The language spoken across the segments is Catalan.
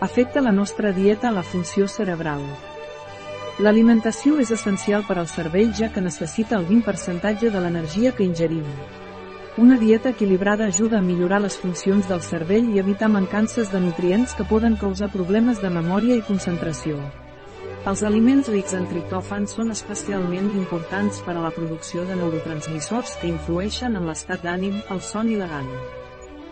Afecta la nostra dieta a la funció cerebral. L'alimentació és essencial per al cervell ja que necessita el 20% de l'energia que ingerim. Una dieta equilibrada ajuda a millorar les funcions del cervell i evitar mancances de nutrients que poden causar problemes de memòria i concentració. Els aliments rics en triptòfan són especialment importants per a la producció de neurotransmissors que influeixen en l'estat d'ànim, el son i la gana.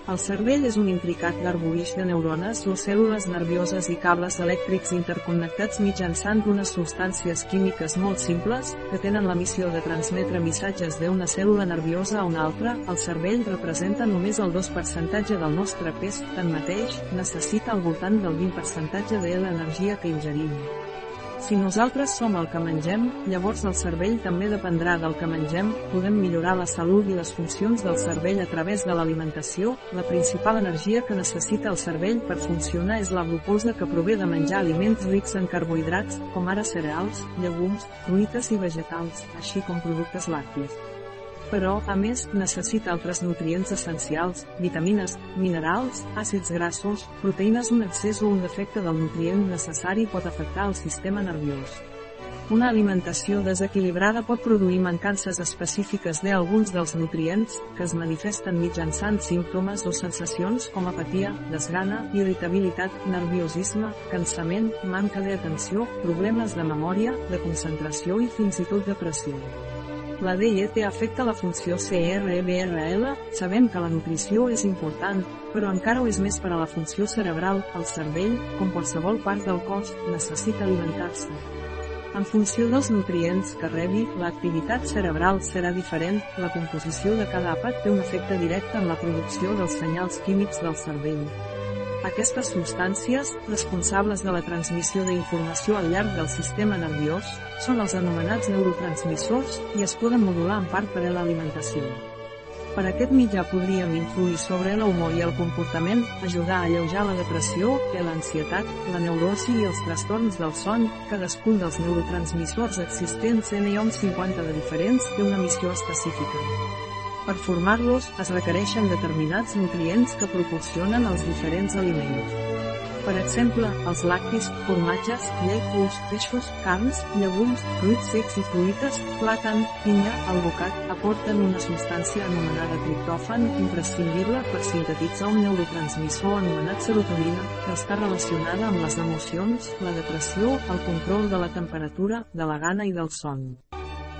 El cervell és un intricat garbuix de neurones o cèl·lules nervioses i cables elèctrics interconnectats mitjançant unes substàncies químiques molt simples, que tenen la missió de transmetre missatges d'una cèl·lula nerviosa a una altra. El cervell representa només el 2% del nostre pes, tanmateix, necessita al voltant del 20% de l'energia que ingerim. Si nosaltres som el que mengem, llavors el cervell també dependrà del que mengem, podem millorar la salut i les funcions del cervell a través de l'alimentació, la principal energia que necessita el cervell per funcionar és la glucosa que prové de menjar aliments rics en carbohidrats, com ara cereals, llegums, fruites i vegetals, així com productes làctics però, a més, necessita altres nutrients essencials, vitamines, minerals, àcids grassos, proteïnes un excés o un defecte del nutrient necessari pot afectar el sistema nerviós. Una alimentació desequilibrada pot produir mancances específiques d'alguns dels nutrients, que es manifesten mitjançant símptomes o sensacions com apatia, desgana, irritabilitat, nerviosisme, cansament, manca d'atenció, problemes de memòria, de concentració i fins i tot depressió. La DIET afecta la funció CRBRL, sabem que la nutrició és important, però encara ho és més per a la funció cerebral, el cervell, com qualsevol part del cos, necessita alimentar-se. En funció dels nutrients que rebi, l'activitat cerebral serà diferent, la composició de cada àpat té un efecte directe en la producció dels senyals químics del cervell. Aquestes substàncies, responsables de la transmissió d'informació al llarg del sistema nerviós, són els anomenats neurotransmissors, i es poden modular en part per a l'alimentació. Per aquest mitjà podríem influir sobre l'humor i el comportament, ajudar a alleujar la depressió, l'ansietat, la neurosi i els trastorns del son, cadascun dels neurotransmissors existents en ions 50 de diferents té una missió específica. Per formar-los, es requereixen determinats nutrients que proporcionen els diferents aliments. Per exemple, els lactis, formatges, llet, peixos, carns, llegums, fruits secs i fruites, plàtan, pinya, albocat, aporten una substància anomenada triptòfan, imprescindible per sintetitzar un neurotransmissor anomenat serotonina, que està relacionada amb les emocions, la depressió, el control de la temperatura, de la gana i del son.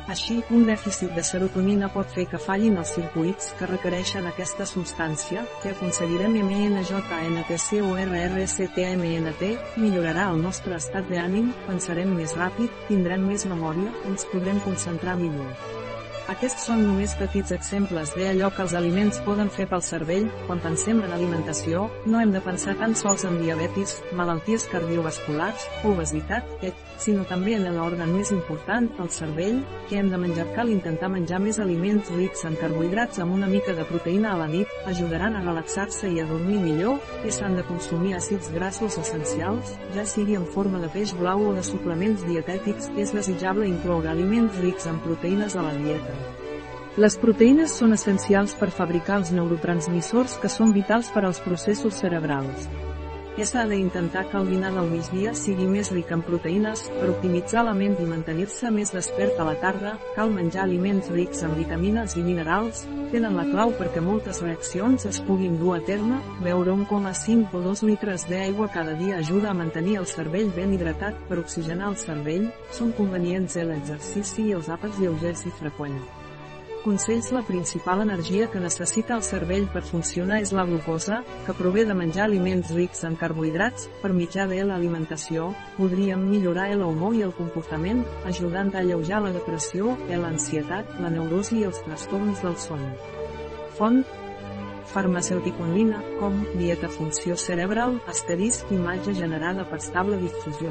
Així, un dèficit de serotonina pot fer que fallin els circuits que requereixen aquesta substància, que aconseguirem MNJNTCORRCTMNT, millorarà el nostre estat d'ànim, pensarem més ràpid, tindrem més memòria, ens podrem concentrar millor. Aquests són només petits exemples d'allò que els aliments poden fer pel cervell, quan pensem en alimentació, no hem de pensar tan sols en diabetis, malalties cardiovasculars, obesitat, et, sinó també en l'òrgan més important, el cervell, que hem de menjar. Cal intentar menjar més aliments rics en carbohidrats amb una mica de proteïna a la nit, ajudaran a relaxar-se i a dormir millor, que s'han de consumir àcids grassos essencials, ja sigui en forma de peix blau o de suplements dietètics, és desitjable incloure aliments rics en proteïnes a la dieta. Les proteïnes són essencials per fabricar els neurotransmissors que són vitals per als processos cerebrals. S'ha d'intentar que el dinar del migdia sigui més ric en proteïnes, per optimitzar la ment i mantenir-se més despert a la tarda, cal menjar aliments rics en vitamines i minerals, tenen la clau perquè moltes reaccions es puguin dur a terme, beure 1,5 o 2 litres d'aigua cada dia ajuda a mantenir el cervell ben hidratat per oxigenar el cervell, són convenients l'exercici i els àpats lleugers i freqüents consells la principal energia que necessita el cervell per funcionar és la glucosa, que prové de menjar aliments rics en carbohidrats, per mitjà de l'alimentació, podríem millorar l'humor i el comportament, ajudant a alleujar la depressió, l'ansietat, la neurosi i els trastorns del son. Font farmacèuticonina, com, dieta funció cerebral, asterisc imatge generada per estable difusió.